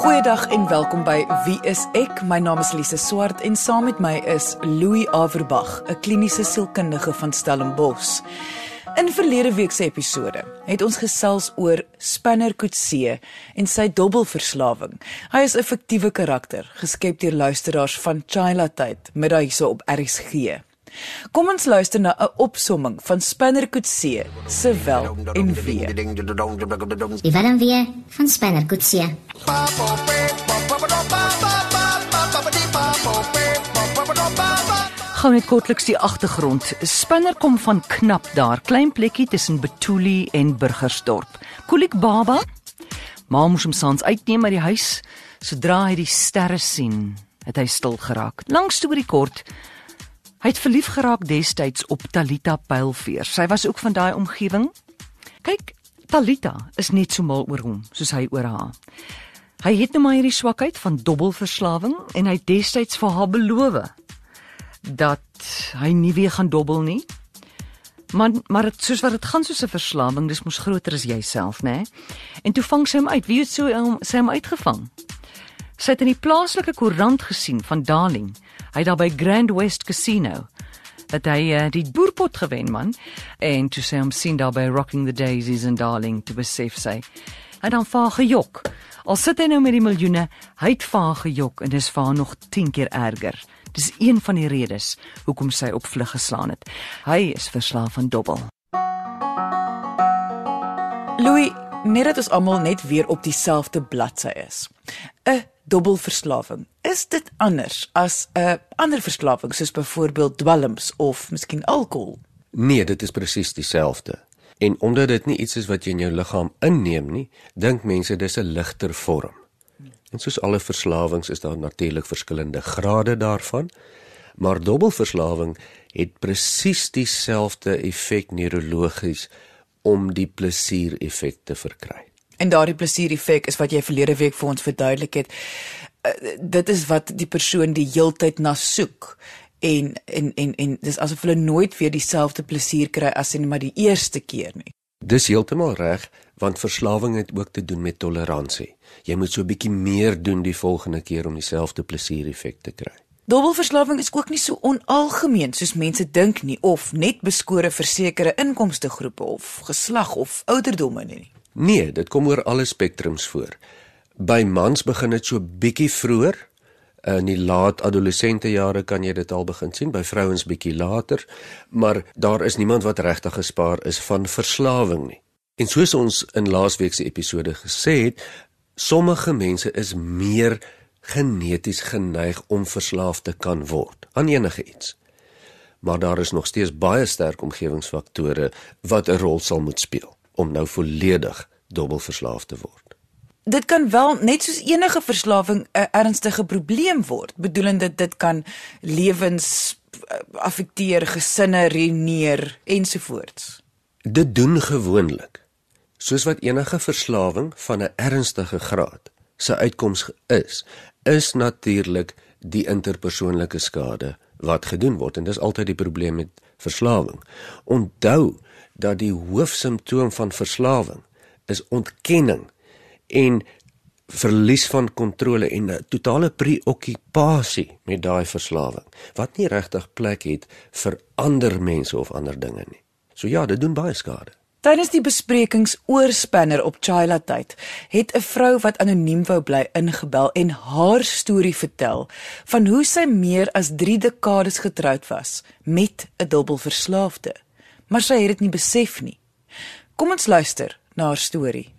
Goeiedag en welkom by Wie is ek? My naam is Lise Swart en saam met my is Louis Averbag, 'n kliniese sielkundige van Stellenbosch. In verlede week se episode het ons gesels oor Spanner Coetzee en sy dobbelverslawing. Hy is 'n fiktiewe karakter, geskep deur luisteraars van Chila tyd, middag hierso op RSG. Kom ons luister na 'n opsomming van Spanner Coetzee se wel en wee. Die wel en wee van Spanner Coetzee. Gou net kortliks die agtergrond. Spinner kom van knap daar, klein plekkie tussen Betuli en Burgersdorp. Kolik baba. Ma moes hom saans uitneem uit die huis. Sodra hy die sterre sien, het hy stil geraak. Lang storie kort. Hy het verlief geraak destyds op Talita Pylveer. Sy was ook van daai omgewing. Kyk, Talita is net so mal oor hom soos hy oor haar. Hy het nou maar hierdie swakheid van dobbelverslawing en hy het destyds vir haar beloof dat hy nie weer gaan dobbel nie. Maar maar het, soos wat dit gaan soos 'n verslawing, dis mos groter as jouself, né? En toe vang sy hom uit. Wie het so um, sy hom uitgevang? Sy het in die plaaslike koerant gesien van Darling. Hy daar by Grand West Casino dat hy uh, die boerpot gewen man en toe sy hom sien daar by Rocking the Daisies in Darling te besef sy. Hy dan vaar gejok. Al sit hy nou met die miljoene, hy het vaar gejok en dis vaar nog 10 keer erger. Dis een van die redes hoekom sy op vlug geslaan het. Hy is verslaaf aan dobbel. Louis, net dat ons almal net weer op dieselfde bladsy is. 'n Dobbelverslawing. Is dit anders as 'n ander verslawing soos byvoorbeeld dwelms of miskien alkohol? Nee, dit is presies dieselfde. En omdat dit nie iets is wat jy in jou liggaam inneem nie, dink mense dis 'n ligter vorm. En soos alle verslawings is daar natuurlik verskillende grade daarvan, maar dobbelverslawing het presies dieselfde effek neurologies om die plesier-effek te verkry. En daardie plesier-effek is wat jy verlede week vir ons verduidelik het. Uh, dit is wat die persoon die heeltyd na soek en en en en dis asof hulle nooit weer dieselfde plesier kry as in maar die eerste keer nie. Dis heeltemal reg, want verslawing het ook te doen met toleransie. Jy moet so 'n bietjie meer doen die volgende keer om dieselfde plesier-effek te kry. Dobbelverslawing is ook nie so onalgemeen soos mense dink nie of net beskore vir sekere inkomstegroepe of geslag of ouderdomme nie. Nee, dit kom oor alle spektrums voor. By mans begin dit so bietjie vroeër. In die laat adolessente jare kan jy dit al begin sien, by vrouens bietjie later, maar daar is niemand wat regtig gespaar is van verslawing nie. En soos ons in laasweek se episode gesê het, sommige mense is meer geneties geneig om verslaaf te kan word aan enige iets. Maar daar is nog steeds baie sterk omgewingsfaktore wat 'n rol sal moet speel om nou volledig dubbelverslaaf te word. Dit kan wel net soos enige verslawing 'n ernstige probleem word, bedoelende dit kan lewens eh, affekteer, gesinne ruïneer ensovoorts. Dit doen gewoonlik soos wat enige verslawing van 'n ernstige graad se uitkoms is, is natuurlik die interpersoonlike skade wat gedoen word en dis altyd die probleem met verslawing. Onthou dat die hoofsimptoom van verslawing is ontkenning en verlies van kontrole en 'n totale preokkupasie met daai verslawing wat nie regtig plek het vir ander mense of ander dinge nie. So ja, dit doen baie skade. Tydens die besprekings oor Spanner op Chila tyd, het 'n vrou wat anoniem wou bly ingebel en haar storie vertel van hoe sy meer as 3 dekades getroud was met 'n dubbelverslaafde. Maar sy het dit nie besef nie. Kom ons luister na haar storie.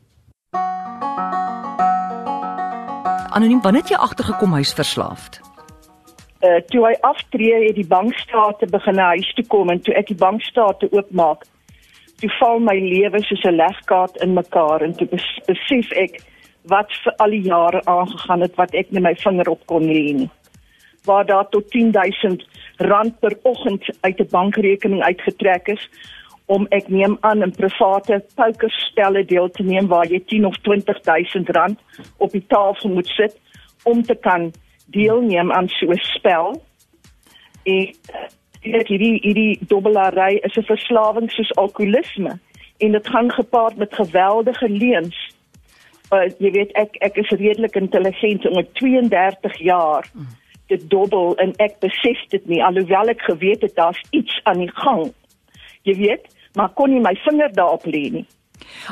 Anoniem, wanneer het jy agtergekom hy's verslaafd? Uh toe hy aftree het die bankstate begin na huis toe kom en toe ek die bankstate oopmaak toe val my lewe soos 'n legkaart in mekaar en toe besef ek wat vir al die jare aangegaan het wat ek net my vinger op kon lê nie. Waar daar tot 10000 rand per oggend uit 'n bankrekening uitgetrek is om ek neem aan 'n private pokerstelle deel te neem waar jy 10 of 20000 rand op die tafel moet sit om te kan deelneem aan so 'n spel. En weet hierdie hierdie dobbelary is 'n verslawing soos alkoholisme en dit gaan gepaard met geweldige leuns uh, jy weet ek ek is redelik intelligent om 32 jaar te dobbel en ek besef dit nie alhoewel ek geweet het daar's iets aan die gang. Jy weet, maar kon nie my vinger daarop lê nie.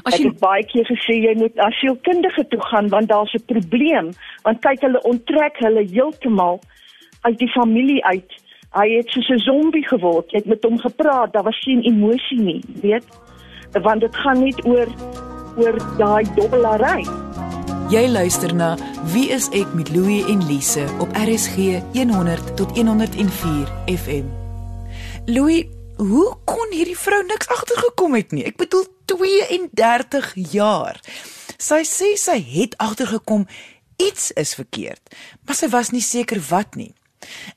As jy het baie keer gesê jy moet na sielkundige toe gaan want daar's 'n probleem want kyk hulle onttrek hulle heeltemal uit die familie uit. Hy het soos 'n zombie geword. Jy het met hom gepraat, daar was geen emosie nie, weet? Want dit gaan net oor oor daai dobbelary. Jy luister na Wie is ek met Louie en Lise op RSG 100 tot 104 FM. Louie, hoe kon hierdie vrou niks agtergekom het nie? Ek bedoel 32 jaar. Sy sê sy het agtergekom iets is verkeerd, maar sy was nie seker wat nie.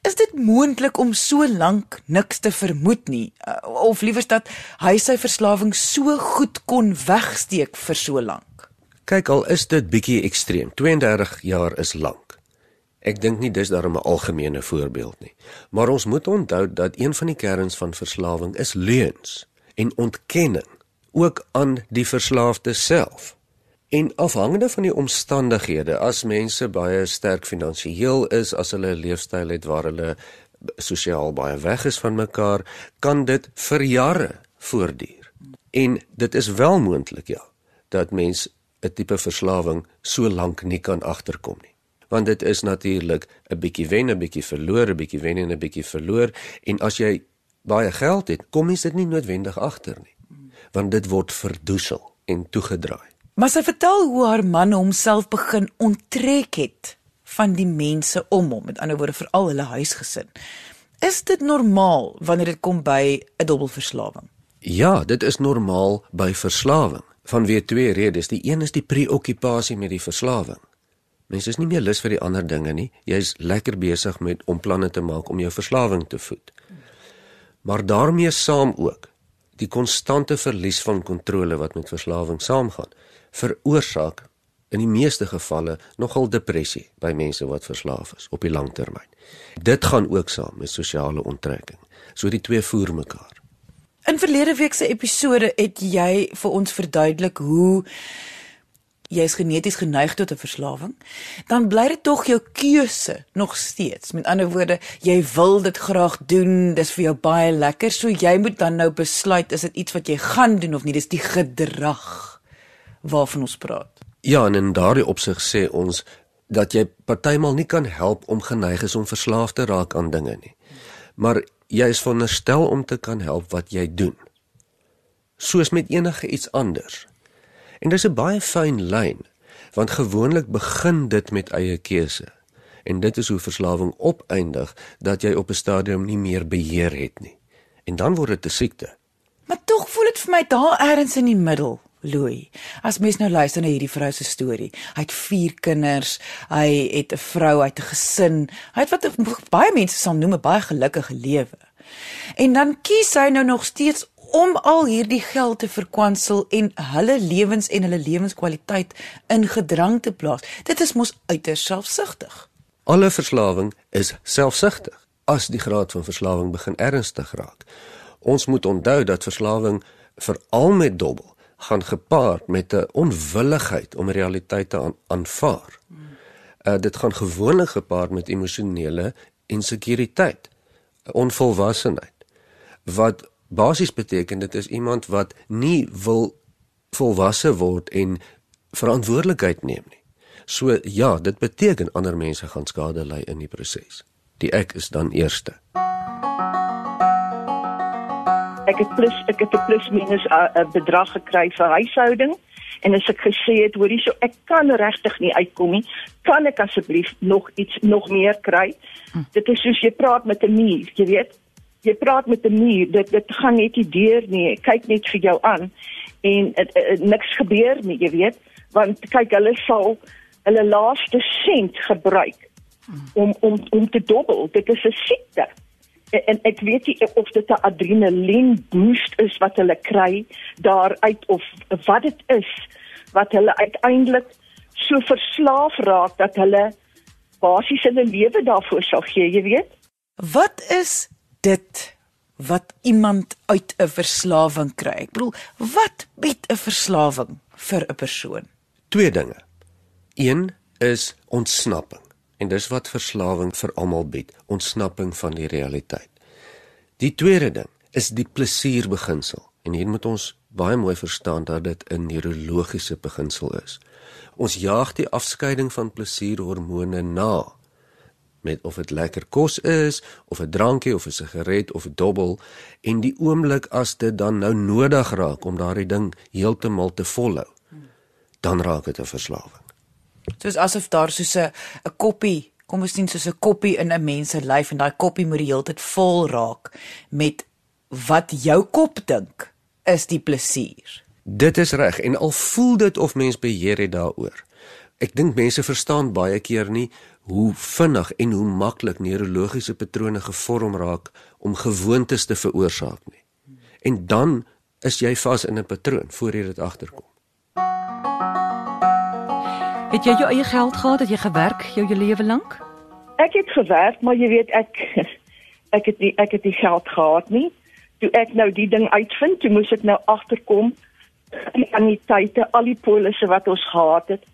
Is dit moontlik om so lank niks te vermoed nie Uh, of liewers dat hy sy verslawing so goed kon wegsteek vir so lank? Kyk al is dit bietjie ekstreem. 32 jaar is lank. Ek dink nie dis daarom 'n algemene voorbeeld nie. Maar ons moet onthou dat een van die kerns van verslawing is leuns en ontkenning ook aan die verslaafde self. En afhangende van die omstandighede, as mense baie sterk finansiëel is, as hulle 'n leefstyl het waar hulle sosiaal baie weg is van mekaar, kan dit vir jare voortduur. En dit is wel moontlik ja dat mens 'n tipe verslawing so lank nie kan agterkom nie. Want dit is natuurlik 'n bietjie wen, 'n bietjie verloor, 'n bietjie wen en 'n bietjie verloor en as jy baie geld het, kom jy dit nie noodwendig agter nie. Want dit word verdoesel en toegedraai. Maar sy vertel hoe haar man homself begin onttrek het van die mense om hom, met ander woorde veral hulle huisgesin. Is dit normaal wanneer dit kom by 'n dubbelverslawing? Ja, dit is normaal by verslawing. Vanweë twee redes. Die een is die preokkupasie met die verslawing. Mense is nie meer lus vir die ander dinge nie. Jy's lekker besig met om planne te maak om jou verslawing te voed. Maar daarmee saam ook die konstante verlies van kontrole wat met verslawing saamgaan, veroorsaak in die meeste gevalle nogal depressie by mense wat verslaaf is op die lang termyn. Dit gaan ook saam met sosiale onttrekking. So die twee voer mekaar. In verlede week se episode het jy vir ons verduidelik hoe jy is geneties geneig tot 'n verslawing, dan bly dit tog jou keuse nog steeds. Met ander woorde, jy wil dit graag doen, dis vir jou baie lekker, so jy moet dan nou besluit is dit iets wat jy gaan doen of nie, dis die gedrag waarvan ons praat. Ja, en in daardie opsig sê ons dat jy partymal nie kan help om geneig is om verslaaf te raak aan dinge nie. Maar jy is veronderstel om te kan help wat jy doen. Soos met enige iets anders. En dis 'n baie fyn lyn, want gewoonlik begin dit met eie keuse. En dit is hoe verslawing opeindig dat jy op 'n stadium nie meer beheer het nie. En dan word dit 'n siekte. Maar tog voel dit vir my daar ergens in die middel. Louis, as mens nou luister na hierdie vrou se storie. Hy het 4 kinders, hy het 'n vrou, hy het 'n gesin. Hy het wat baie mense sal noem 'n baie gelukkige lewe. En dan kies hy nou nog steeds om al hierdie geld te verkwansel en hulle lewens en hulle lewenskwaliteit in gedrang te plaas. Dit is mos uiters selfsugtig. Alle verslawing is selfsugtig as die graad van verslawing begin ernstig raak. Ons moet onthou dat verslawing veral met dobbel gaan gepaard met 'n onwilligheid om realiteit te aan, aanvaar. Uh, dit gaan gewoonlik gepaard met emosionele insekuriteit, onvolwassenheid. Wat basies beteken dit is iemand wat nie wil volwasse word en verantwoordelikheid neem nie. So ja, dit beteken ander mense gaan skade ly in die proses. Die ek is dan eerste. Ek het plus ek het 'n plus minus 'n bedrag gekry vir huishouding en as ek gesê het, hoorie, so ek kan regtig nie uitkom nie. Kan ek asseblief nog iets nog meer kry? Hm. Dit is soos jy praat met 'n muur, jy weet. Jy praat met 'n muur, dit dit gaan net nie deur nie. Kyk net vir jou aan en het, het, niks gebeur nie, jy weet, want kyk hulle sal hulle laaste sent gebruik om om om te dobbel. Dit is 'n siekte en ek weet nie of dit 'n adrenalien boost is wat hulle kry daaruit of wat dit is wat hulle uiteindelik so verslaaf raak dat hulle basies hulle lewe daarvoor sal gee, jy weet. Wat is dit wat iemand uit 'n verslawing kry? Ek bedoel, wat bied 'n verslawing vir 'n persoon? Twee dinge. Een is ontsnapping. En dis wat verslawing vir almal bied, ontsnapping van die realiteit. Die tweede ding is die plesierbeginsel. En hier moet ons baie mooi verstaan dat dit 'n neurologiese beginsel is. Ons jaag die afskeiding van plesierhormone na met of dit lekker kos is of 'n drankie of 'n sigaret of 'n dobbel en die oomblik as dit dan nou nodig raak om daardie ding heeltemal te volhou dan raak dit 'n verslawing. Soos asof daar soos 'n 'n koppie, kom ons sien soos 'n koppie in 'n mens se lyf en daai koppie moet die hele tyd vol raak met wat jou kop dink is die plesier. Dit is reg en al voel dit of mens beheer het daaroor. Ek dink mense verstaan baie keer nie hoe vinnig en hoe maklik neurologiese patrone gevorm raak om gewoontes te veroorsaak nie. En dan is jy vas in 'n patroon voor jy dit agterkom. Het jy jou eie geld gehad? Het jy gewerk jou hele lewe lank? Ek het gewerk, maar jy weet ek ek het nie ek het nie geld gehad nie. Toe ek nou die ding uitvind, toe moes ek nou agterkom die anniteite, al die polisse wat ons gehad het.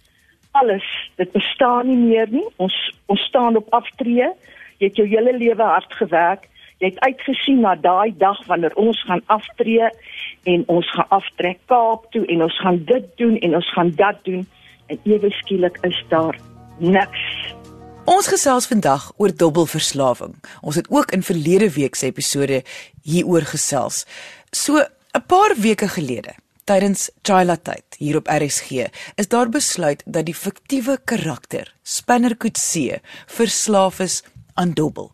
Alles, dit bestaan nie meer nie. Ons ons staan op aftree. Jy het jou hele lewe hard gewerk. Jy het uitgesien na daai dag wanneer ons gaan aftree en ons gaan aftrek Kaap toe en ons gaan dit doen en ons gaan dat doen en ewe skielik is daar niks. Ons gesels vandag oor dobbelverslawing. Ons het ook in verlede week se episode hieroor gesels. So 'n paar weke gelede, tydens Chila tyd hier op RSG, is daar besluit dat die fiktiewe karakter Spinner Coetzee verslaaf is aan dobbel.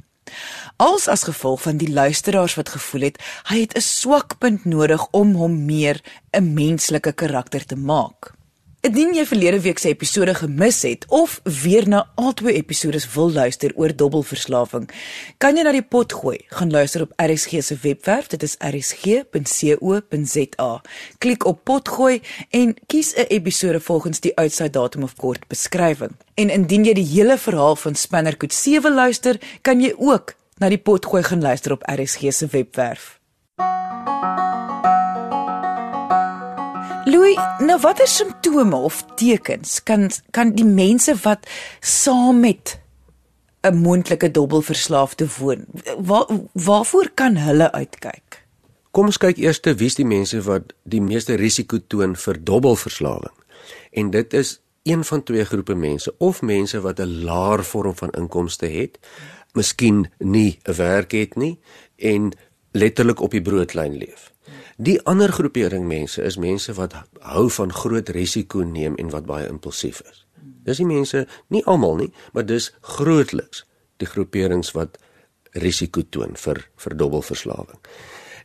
Als as gevolg van die luisteraars wat gevoel het hy het 'n swak punt nodig om hom meer 'n menslike karakter te maak. Indien jy verlede week se episode gemis het of weer na albei episodes wil luister oor dobbelverslawing, kan jy na die pot gooi. Gaan luister op RSG se webwerf, dit is rsg.co.za. Klik op pot gooi en kies 'n episode volgens die uitsaai datum of kort beskrywing. En indien jy die hele verhaal van Spannerkoet 7 luister, kan jy ook na die pot gooi gaan luister op RSG se webwerf. Louis, nou watter simptome of tekens kan kan die mense wat saam met 'n moontlike dobbelverslaafde woon, waar waarvoor kan hulle uitkyk? Kom ons kyk eers te wie's die mense wat die meeste risiko toon vir dobbelverslawing. En dit is een van twee groepe mense of mense wat 'n laer vorm van inkomste het, miskien nie 'n werk het nie en letterlik op die broodlyn leef. Die ander groepering mense is mense wat hou van groot risiko neem en wat baie impulsief is. Dis die mense, nie almal nie, maar dis grootliks die groeperings wat risiko toon vir vir dobbelverslawing.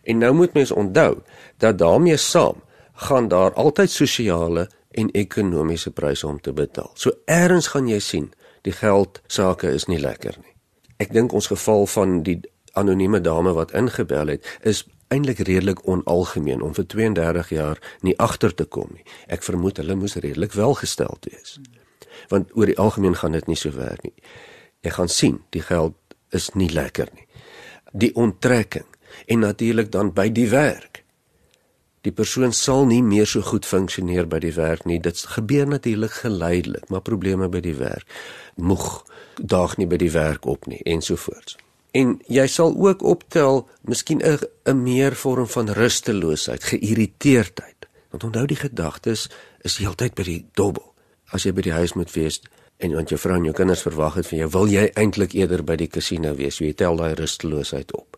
En nou moet mens onthou dat daarmee saam gaan daar altyd sosiale en ekonomiese pryse om te betaal. So eers gaan jy sien, die geld sake is nie lekker nie. Ek dink ons geval van die anonieme dame wat ingebel het is eintlik redelik onalgemeen om vir 32 jaar nie agter te kom nie. Ek vermoed hulle moes redelik welgesteld wees. Want oor die algemeen gaan dit nie so werk nie. Jy gaan sien, die geld is nie lekker nie. Die onttrekking en natuurlik dan by die werk. Die persoon sal nie meer so goed funksioneer by die werk nie. Dit gebeur natuurlik geleidelik, maar probleme by die werk. Moeg daag nie by die werk op nie ensovoorts. En jy sal ook optel miskien 'n 'n meer vorm van rusteloosheid, geïrriteerdheid. Want onthou die gedagtes is heeltyd by die dobbel. As jy by die huis moet wees en want jou vrou en jou kinders verwag het van jou, wil jy eintlik eerder by die kasino wees. Jy tel daai rusteloosheid op.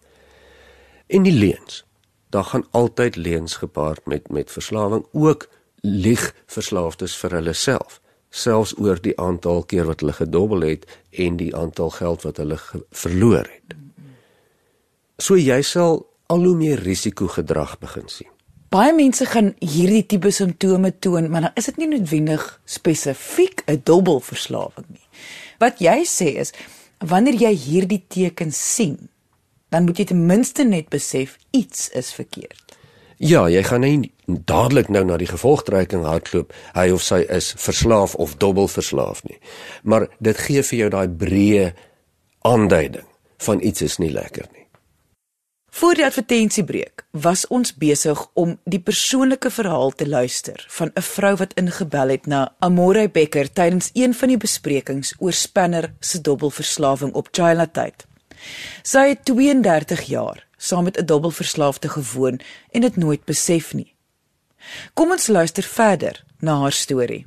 En die leuns. Daar gaan altyd leuns gepaard met met verslawing, ook lieg verslaafdes vir hulle self selfs oor die aantal keer wat hulle gedobbel het en die aantal geld wat hulle verloor het. So jy sal al hoe meer risikogedrag begin sien. Baie mense gaan hierdie tipe simptome toon, maar dan is dit nie noodwendig spesifiek 'n dobbelverslawing nie. Wat jy sê is wanneer jy hierdie tekens sien, dan moet jy ten minste net besef iets is verkeerd. Ja, jy gaan nie dadelik nou na die gevolgtrekking hardloop hy of sy is verslaaf of dubbelverslaaf nie. Maar dit gee vir jou daai breë aanduiding van iets is nie lekker nie. Voor die advertensiebreek was ons besig om die persoonlike verhaal te luister van 'n vrou wat ingebel het na Amore Becker tydens een van die besprekings oor Spanner se dobbelverslawing op Childhood. Sy het 32 jaar saam met 'n dobbelverslaafde gewoon en dit nooit besef nie. Kom ons luister verder na haar storie.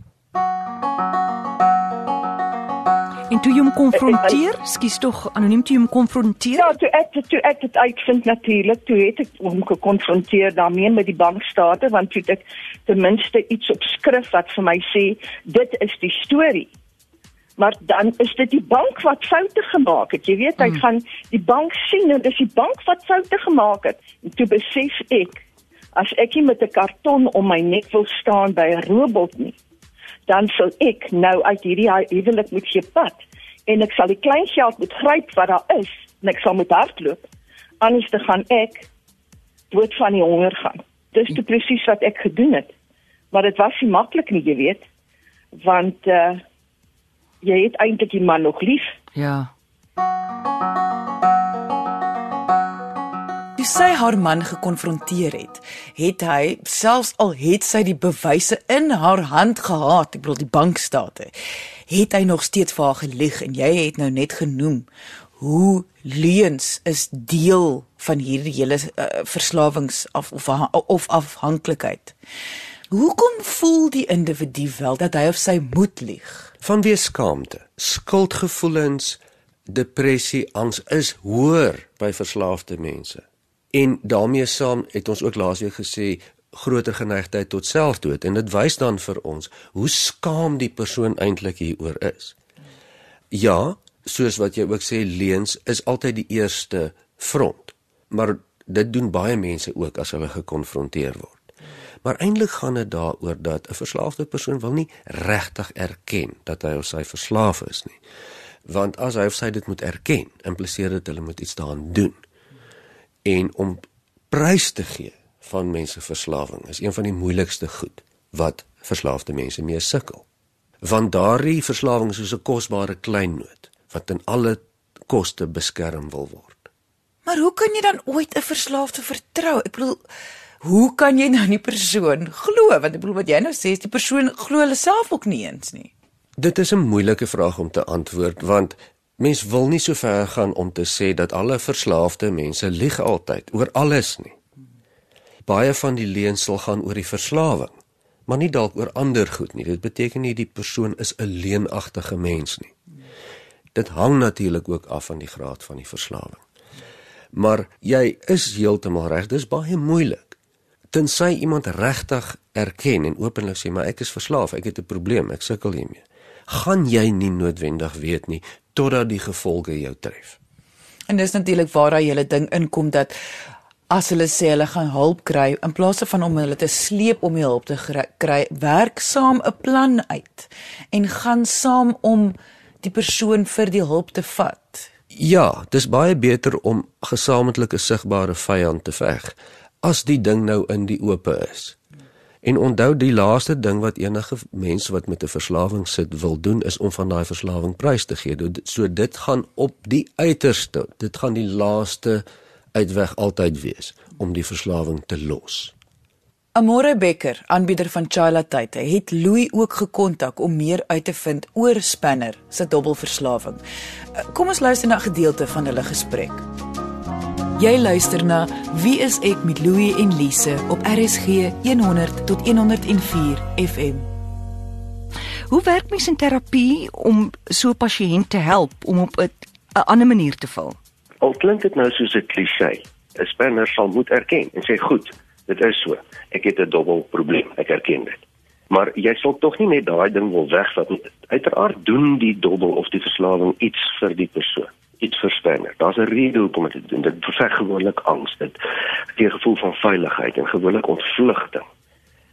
En toe jy hom konfronteer, skus tog anoniem toe jy hom konfronteer. Ja, toe ek toe ek dit uitvind natuurlik, toe het ek hom gekonfronteer daarmee met die bankstate want toe ek ten minste iets op skrif wat vir my sê dit is die storie. Maar dan is dit die bank wat foute gemaak het. Jy weet, hy mm. gaan die bank sien en dis die bank wat foute gemaak het. En toe besef ek as ek nie met 'n karton om my nek wil staan by 'n robot nie, dan sal ek nou uit hierdie huwelik moet gee pad en ek sal die klein geld moet gryp wat daar is en ek sal met hardloop. Anders te gaan ek dood van die honger gaan. Dis te presies wat ek gedoen het. Maar dit was nie maklik nie, jy weet, want uh jy het eintlik die man nog lief. Ja. Toe sy haar man gekonfronteer het, het hy selfs al het sy die bewyse in haar hand gehad, ek bedoel die bankstate, het hy nog steeds vir haar gelieg en jy het nou net genoem hoe leuns is deel van hierdie hele uh, verslawings of of, of afhanklikheid. Hoekom voel die individu wel dat hy of sy moet lieg? Vanweë skaamte, skuldgevoelens, depressie, angs is hoër by verslaafde mense. En daarmee saam het ons ook laasweek gesê groter geneigtheid tot selfdood en dit wys dan vir ons hoe skaam die persoon eintlik hieroor is. Ja, soos wat jy ook sê leuns is altyd die eerste front. Maar dit doen baie mense ook as hulle gekonfronteer word. Maar eintlik gaan dit daaroor dat 'n verslaafde persoon wil nie regtig erken dat hy of sy verslaaf is nie. Want as hy of sy dit moet erken, impliseer dit hulle moet iets daaraan doen en om prys te gee van mense verslawing is een van die moeilikste goed wat verslaafde mense mee sukkel. Want daardie verslawing is soos 'n kosbare kleinnoot wat in alle koste beskerm wil word. Maar hoe kan jy dan ooit 'n verslaafde vertrou? Ek bedoel, hoe kan jy nou 'n persoon glo? Want ek bedoel wat jy nou sê, is die persoon glo hulle self ook nie eens nie. Dit is 'n moeilike vraag om te antwoord want Mens wil nie so ver gaan om te sê dat alle verslaafde mense lieg altyd oor alles nie. Baie van die leuns sal gaan oor die verslawing, maar nie dalk oor ander goed nie. Dit beteken nie die persoon is 'n leenagtige mens nie. Dit hang natuurlik ook af van die graad van die verslawing. Maar jy is heeltemal reg, dis baie moeilik. Tensy iemand regtig erken en openlik sê maar ek is verslaaf, ek het 'n probleem, ek sukkel hiermee gaan jy nie noodwendig weet nie totdat die gevolge jou tref. En dis natuurlik waar daai hele ding inkom dat as hulle sê hulle gaan hulp kry in plaas van om hulle te sleep om die hulp te kry, werk saam 'n plan uit en gaan saam om die persoon vir die hulp te vat. Ja, dis baie beter om gesamentlike sigbare vyand te veg as die ding nou in die oop is. En onthou die laaste ding wat enige mens wat met 'n verslawing sit wil doen is om van daai verslawing prys te gee. So dit gaan op die uiterste. Dit gaan die laaste uitweg altyd wees om die verslawing te los. Amore Becker, aanbieder van Chila Tyd, het Louis ook gekontak om meer uit te vind oor Spanner se dubbelverslawing. Kom ons luister na 'n gedeelte van hulle gesprek. Jy luister na Wie is ek met Louie en Lise op RSG 100 tot 104 FM. Hoe werk mens in terapie om so 'n pasiënt te help om op 'n ander manier te val? Al klink dit nou soos 'n klise, 'n spanner sal moet erken en sê goed, dit is so. Ek het 'n dubbel probleem, ek erken dit. Maar jy sal tog nie net daai ding wil wegvat nie. Uiteraard doen die dubbel of die verslawing iets vir die persoon iets verspanner. Daar's 'n rede hoekom dit doen. Dit beveg gewoonlik angs, dit gee 'n gevoel van veiligheid en gewoonlik ontvlugting.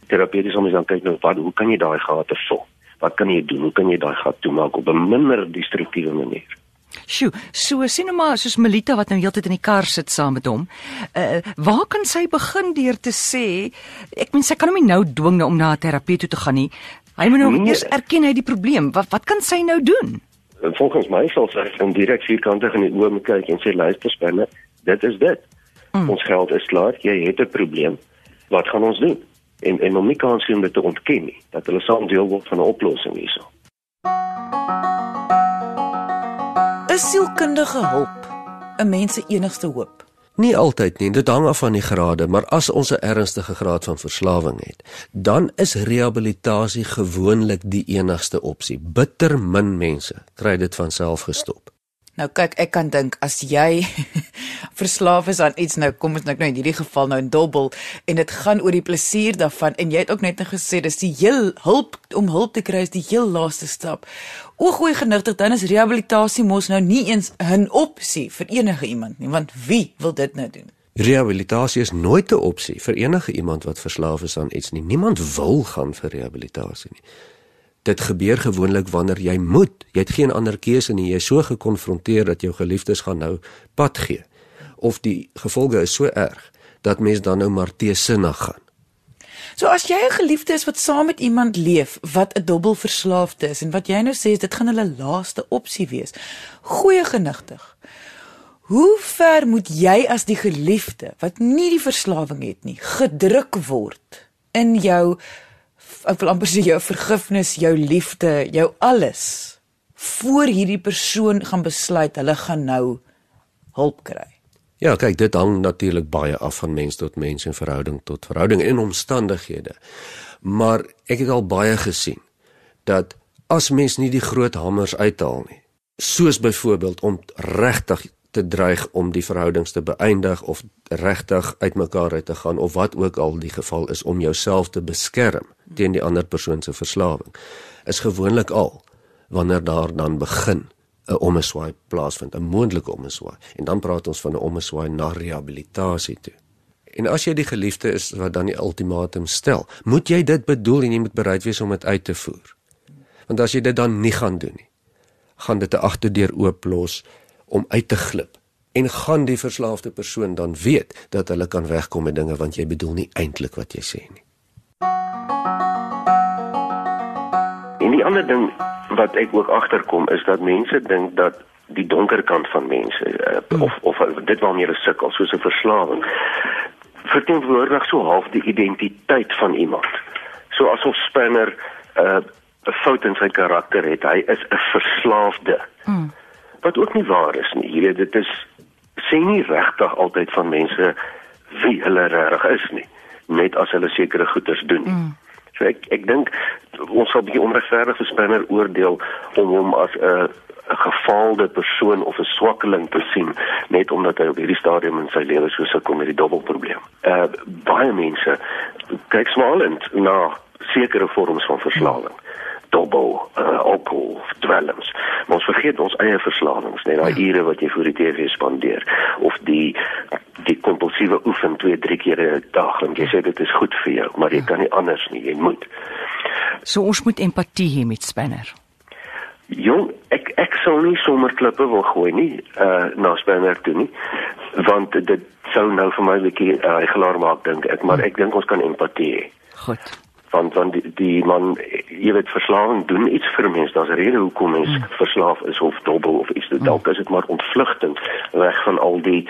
Terapeuties om dan kyk nou wat hoe kan jy daai gate vul? Wat kan jy doen? Hoe kan jy daai gat toemaak op 'n minder destruktiewe manier? Sjoe, so sien nou maar soos Melita wat nou heeltyd in die kar sit saam met hom. Uh waar kan sy begin deur te sê ek meen sy kan hom nie nou dwing om na 'n terapeut toe te gaan nie. Hy moet nou nee. eers erken hy die probleem. Wat wat kan sy nou doen? Volgens my sal sy van direk vierkantig in die oë kyk en sê luister spanne, dit is dit. Mm. Ons geld is klaar. Jy het 'n probleem. Wat gaan ons doen? En en om nie kans om dit te ontken nie, dat hulle saam deel word van 'n oplossing hierso. Is sielkundige hulp 'n mens se enigste hoop? Nie altyd nie, dit hang af van die grade, maar as ons 'n ernstige graad van verslawing het, dan is rehabilitasie gewoonlik die enigste opsie. Bitter min mense kry dit van self gestop. Nou kyk, ek kan dink as jy verslaaf is aan iets nou, kom ons nou nou in hierdie geval nou in dobbel en dit gaan oor die plesier daarvan en jy het ook net net gesê dis die heel hulp om hulp te kry is die heel laaste stap. O goeie genigtig, dan is rehabilitasie mos nou nie eens 'n opsie vir enige iemand nie, want wie wil dit nou doen? Rehabilitasie is nooit 'n opsie vir enige iemand wat verslaaf is aan iets nie. Niemand wil gaan vir rehabilitasie nie dit gebeur gewoonlik wanneer jy moet. Jy het geen ander keuse nie. Jy is so gekonfronteer dat jou geliefdes gaan nou pad gee. Of die gevolge is so erg dat mens dan nou maar teesinnig gaan. So as jy 'n geliefde is wat saam met iemand leef wat 'n dubbelverslaafde is en wat jy nou sê dit gaan hulle laaste opsie wees. Goeie genigtig. Hoe ver moet jy as die geliefde wat nie die verslawing het nie gedruk word in jou ek wil amper sê jou vergifnis, jou liefde, jou alles voor hierdie persoon gaan besluit hulle gaan nou hulp kry. Ja, kyk, dit hang natuurlik baie af van mens tot mens en verhouding tot verhouding en omstandighede. Maar ek het al baie gesien dat as mens nie die groot hamers uithaal nie, soos byvoorbeeld om regtig te dreig om die verhoudings te beëindig of regtig uitmekaar uit te gaan of wat ook al die geval is om jouself te beskerm teen die ander persoon se verslawing is gewoonlik al wanneer daar dan begin 'n omeswaai plaasvind 'n moontlike omeswaai en dan praat ons van 'n omeswaai na rehabilitasie toe. En as jy die geliefde is wat dan die ultimatum stel moet jy dit bedoel en jy moet bereid wees om dit uit te voer. Want as jy dit dan nie gaan doen nie gaan dit 'n agterdeur oop los om uit te glip. En gaan die verslaafde persoon dan weet dat hulle kan wegkom met dinge want jy bedoel nie eintlik wat jy sê nie. Die ander ding wat ek ook agterkom is dat mense dink dat die donker kant van mense uh, of of dit waarmee hulle sukkel soos 'n verslawing verteenwoordig so half die identiteit van iemand. So asof Spinner 'n uh, 'n fout in sy karakter het. Hy is 'n verslaafde. Mm wat ook nie waar is nie. Weet dit is sê nie regtig altyd van mense wie hulle reg is nie, net as hulle sekere goeders doen. Mm. So ek ek dink ons sal bietjie onregverdig verspreiner oordeel om hom as 'n 'n gefaalde persoon of 'n swakkeling te sien net omdat hy op hierdie stadium in sy lewe so sukkel met die dubbelprobleem. Uh baie mense kyk smalend na sekere vorms van verslawing. Dobbel uh, alkohol dwelms. Maar ons vergeet ons eie verslawings, net daai ja. ure wat jy voor die TV spandeer of die kompulsiewe oefen 2, 3 keer 'n dag en jy sê dit is goed vir jou, maar jy ja. kan nie anders nie, jy moet. So ons moet empatie hê met Spanner. Jong, ek ek sou nie sommer klippe wil gooi nie, uh na Spanner toe nie, want dit sou nou vir my 'n bietjie uh, gelaar maak dink ek, maar hm. ek dink ons kan empatie hê. Goed van van die, die man jy weet verslawing doen iets vir mense daar's 'n rede hoekom mens hmm. verslaaf is of dobbel of iets hmm. dalk is dit maar ontvlugtend weg van al die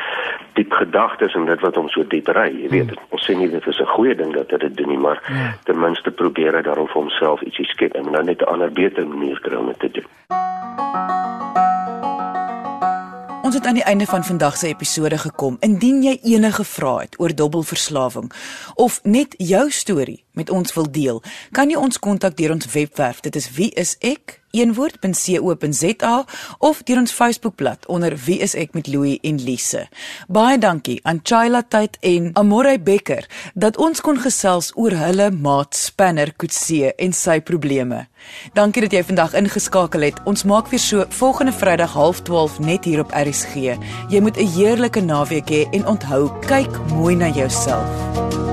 diep gedagtes en dit wat hom so diep ry jy weet hmm. ons sê nie dit is 'n goeie ding dat dit doen nie maar hmm. ten minste probeer hy daarom vir homself ietsie skep en nou net 'n ander beter manier kry om dit te doen Ons het aan die einde van vandag se episode gekom. Indien jy enige vrae het oor dobbelverslawing of net jou storie met ons wil deel, kan jy ons kontak deur ons webwerf. Dit is wie is ek eenwoord.co.za of deur ons Facebookblad onder wie is ek met Louie en Lise. Baie dankie aan Chayla Tyd en Amore Becker dat ons kon gesels oor hulle maat Spanner Kutse en sy probleme. Dankie dat jy vandag ingeskakel het. Ons maak weer so volgende Vrydag 12:30 net hier op RSG. Jy moet 'n heerlike naweek hê en onthou, kyk mooi na jouself.